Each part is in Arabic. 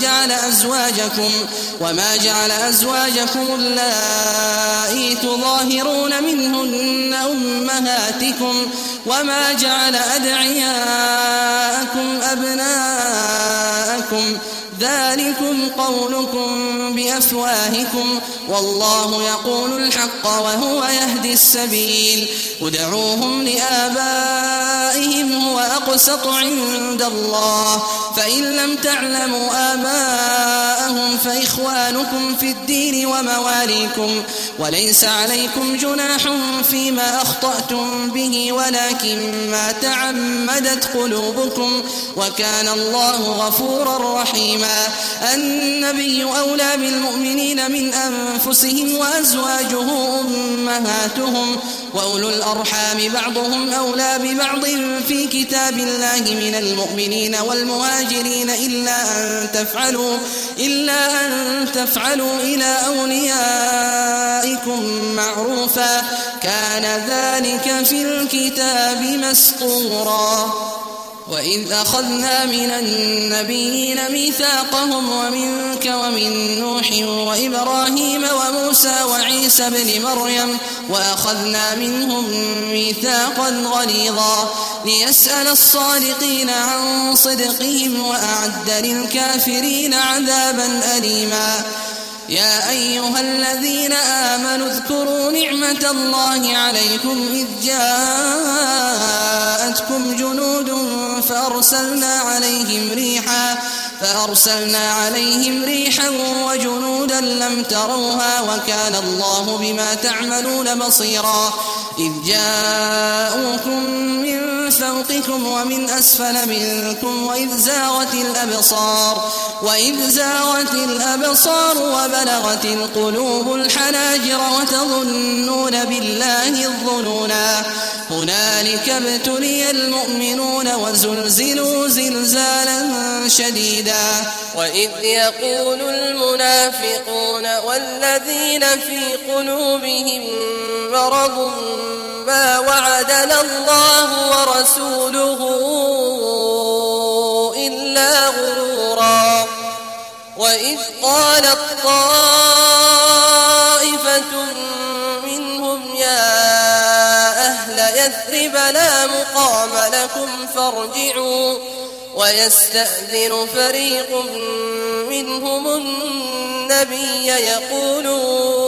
جعل أزواجكم وما جعل أزواجكم اللائي تظاهرون منهن أمهاتكم وما جعل أدعياءكم أبناءكم ذلكم قولكم بأفواهكم والله يقول الحق وهو يهدي السبيل ادعوهم لآبائهم هو أقسط عند الله فإن لم تعلموا آباءهم فإخوانكم في الدين ومواليكم وليس عليكم جناح فيما أخطأتم به ولكن ما تعمدت قلوبكم وكان الله غفورا رحيما النبي أولى بالمؤمنين من أنفسهم وأزواجه أمهاتهم وأولو الأرحام بعضهم أولى ببعض في كتاب الله من المؤمنين والمهاجرين إلا أن تفعلوا إلا أن تفعلوا إلى أوليائكم معروفا كان ذلك في الكتاب مسطورا وإذ أخذنا من النبيين ميثاقهم ومنك ومن نوح وإبراهيم وموسى وعيسى بن مريم وأخذنا منهم ميثاقا غليظا ليسأل الصادقين عن صدقهم وأعد للكافرين عذابا أليما يا أيها الذين آمنوا اذكروا نعمة الله عليكم إذ جاءتكم جنود فأرسلنا عليهم ريحا فأرسلنا عليهم ريحا وجنودا لم تروها وكان الله بما تعملون بصيرا. إذ جاءوكم من فوقكم ومن أسفل منكم وإذ زاغت الأبصار وإذ زاغت الأبصار وبلغت القلوب الحناجر وتظنون بالله الظنونا. هنالك ابتلي المؤمنون وزلزلوا زلزالا شديدا. وإذ يقول المنافقون والذين في قلوبهم مرض ما وعدنا الله ورسوله إلا غرورا. وإذ قالت طائفة منهم يا أهل يثرب لا مقام لكم فارجعوا. ويستأذن فريق منهم النبي يقولون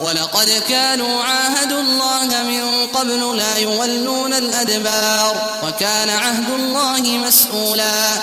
ولقد كانوا عاهدوا الله من قبل لا يولون الأدبار وكان عهد الله مسؤولا.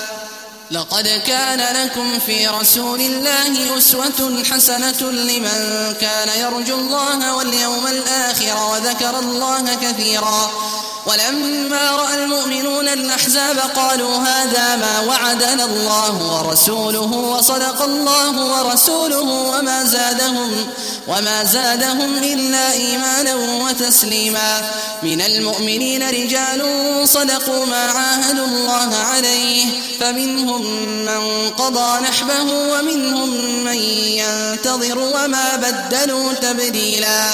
لقد كان لكم في رسول الله أسوة حسنة لمن كان يرجو الله واليوم الآخر وذكر الله كثيرا. ولما رأى المؤمنون الأحزاب قالوا هذا ما وعدنا الله ورسوله وصدق الله ورسوله وما زادهم وما زادهم إلا إيمانا وتسليما. من المؤمنين رجال صدقوا ما عاهدوا الله عليه فمنهم من قضى نحبه ومنهم من ينتظر وما بدلوا تبديلا.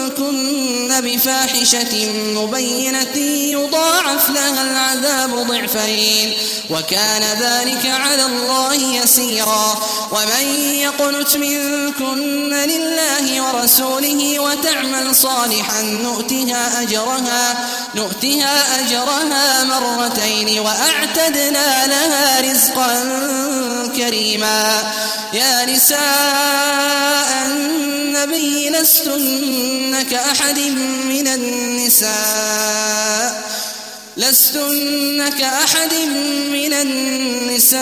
منكن بفاحشة مبينة يضاعف لها العذاب ضعفين وكان ذلك على الله يسيرا. ومن يقنت منكن لله ورسوله وتعمل صالحا نؤتها أجرها نؤتها أجرها مرتين وأعتدنا لها رزقا كريما. يا نساء النبي لستن كأحد من النساء لستن كأحد من النساء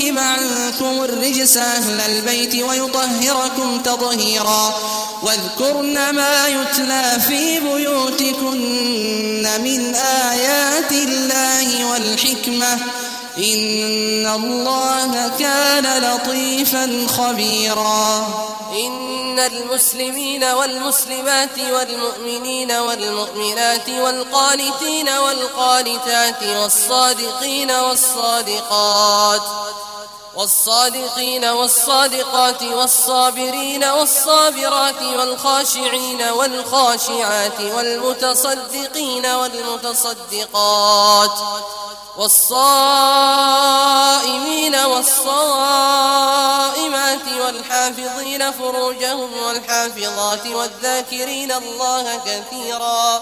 عنكم الرجس أهل البيت ويطهركم تطهيرا. واذكرن ما يتلى في بيوتكن من آيات الله والحكمة. إن الله كان لطيفا خبيرا. إن المسلمين والمسلمات والمؤمنين والمؤمنات والقانتين والقانتات والصادقين والصادقات والصادقين والصادقات والصابرين والصابرات والخاشعين والخاشعات والمتصدقين والمتصدقات والصائمين والصائمات والحافظين فروجهم والحافظات والذاكرين الله كثيرا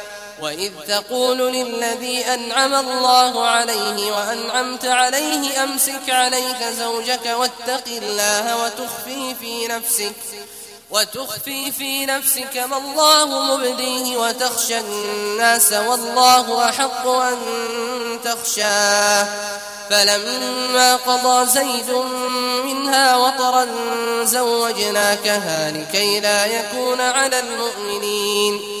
وإذ تقول للذي أنعم الله عليه وأنعمت عليه أمسك عليك زوجك واتق الله وتخفي في نفسك وتخفي في نفسك ما الله مبديه وتخشى الناس والله أحق أن تخشاه فلما قضى زيد منها وطرا زوجناكها لكي لا يكون على المؤمنين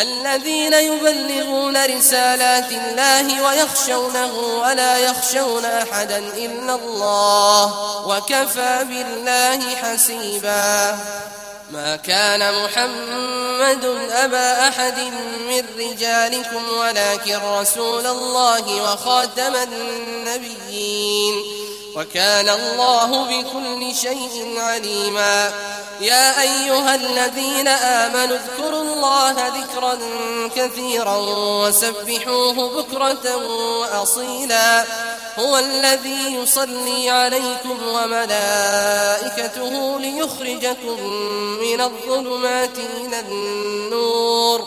الذين يبلغون رسالات الله ويخشونه ولا يخشون أحدا إلا الله وكفى بالله حسيبا. ما كان محمد أبا أحد من رجالكم ولكن رسول الله وخاتم النبيين. وكان الله بكل شيء عليما. يا أيها الذين آمنوا اذكروا الله ذكرا كثيرا وسبحوه بكرة وأصيلا. هو الذي يصلي عليكم وملائكته ليخرجكم من الظلمات إلى النور.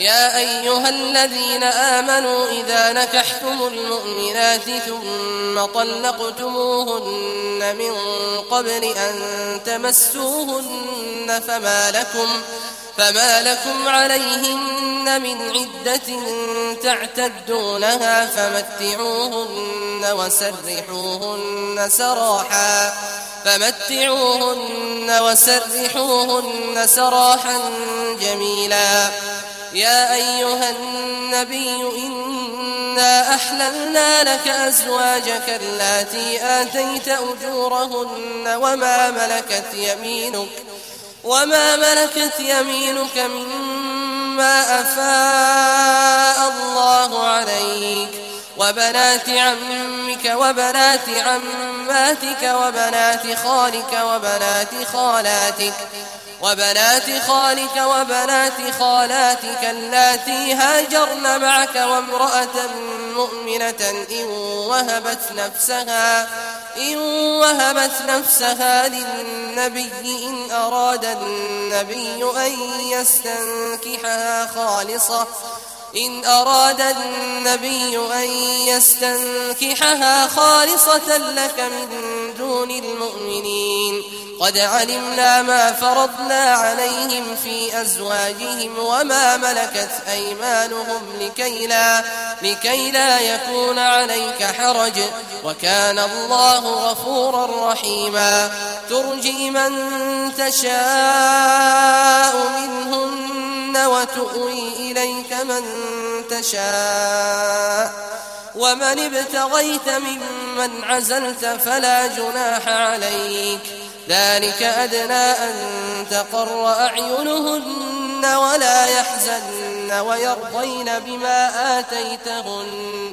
يا أيها الذين آمنوا إذا نكحتم المؤمنات ثم طلقتموهن من قبل أن تمسوهن فما لكم فما لكم عليهن من عدة تعتدونها فمتعوهن وسرحوهن سراحا فمتعوهن وسرحوهن سراحا جميلا يا أيها النبي إنا أحللنا لك أزواجك اللاتي آتيت أجورهن وما ملكت يمينك وما ملكت يمينك مما أفاء الله عليك وبنات عمك وبنات عماتك وبنات خالك وبنات خالاتك وبنات خالك وبنات خالاتك اللاتي هاجرن معك وامرأة مؤمنة إن وهبت نفسها إن وهبت نفسها للنبي إن أراد النبي أن يستنكحها خالصة إن أراد النبي أن يستنكحها خالصة لك من دون المؤمنين. قد علمنا ما فرضنا عليهم في أزواجهم وما ملكت أيمانهم لكي لا, لكي لا يكون عليك حرج. وكان الله غفورا رحيما. ترجي من تشاء منهن وتؤوي إليك من تشاء. ومن ابتغيت ممن عزلت فلا جناح عليك. ذلك أدنى أن تقر أعينهن ولا يحزن ويرضين بما آتيتهن.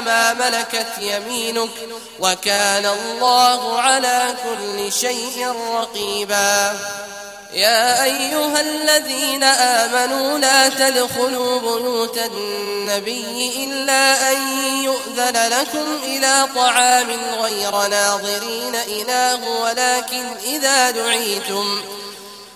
ما ملكت يمينك وكان الله على كل شيء رقيبا. يا أيها الذين آمنوا لا تدخلوا بيوت النبي إلا أن يؤذن لكم إلى طعام غير ناظرين إله ولكن إذا دعيتم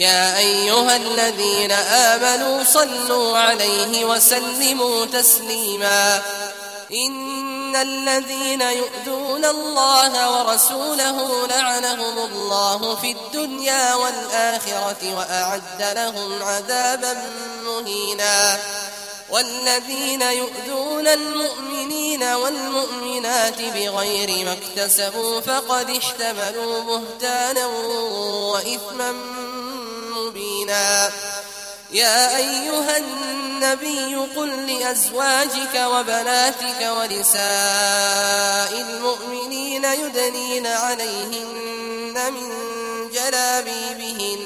يا أيها الذين آمنوا صلوا عليه وسلموا تسليما. إن الذين يؤذون الله ورسوله لعنهم الله في الدنيا والآخرة وأعد لهم عذابا مهينا. والذين يؤذون المؤمنين والمؤمنات بغير ما اكتسبوا فقد احتملوا بهتانا وإثما مبينا يا أيها النبي قل لأزواجك وبناتك ونساء المؤمنين يدنين عليهن من جلابيبهن.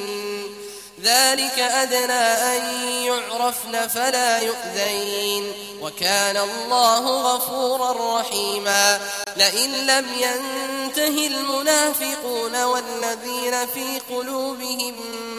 ذلك أدنى أن يعرفن فلا يؤذين. وكان الله غفورا رحيما. لئن لم ينته المنافقون والذين في قلوبهم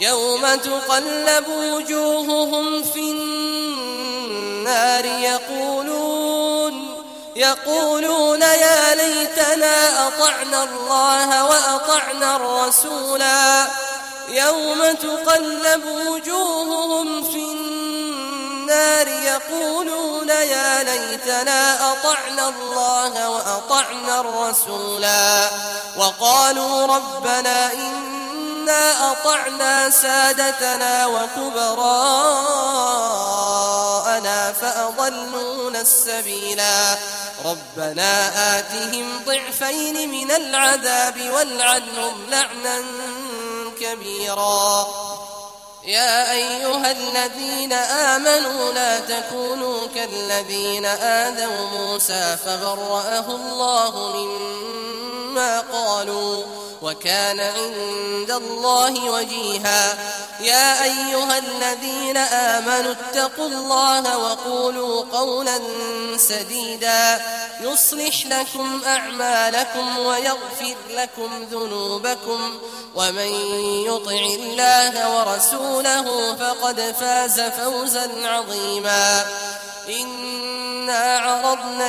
يوم تقلب وجوههم في النار يقولون يقولون يا ليتنا أطعنا الله وأطعنا أطعنا الرسولا يوم تقلب وجوههم في النار يقولون يا ليتنا أطعنا الله وأطعنا الرسولا وقالوا ربنا إنا أطعنا سادتنا وكبراءنا فأضلونا السبيلا. ربنا آتهم ضعفين من العذاب والعنهم لعنا كبيرا. يا أيها الذين آمنوا لا تكونوا كالذين آذوا موسى فبرأه الله مما قالوا. وكان عند الله وجيها. يا أيها الذين آمنوا اتقوا الله وقولوا قولا سديدا. يصلح لكم أعمالكم ويغفر لكم ذنوبكم. ومن يطع الله ورسوله فقد فاز فوزا عظيما. إنا عرضنا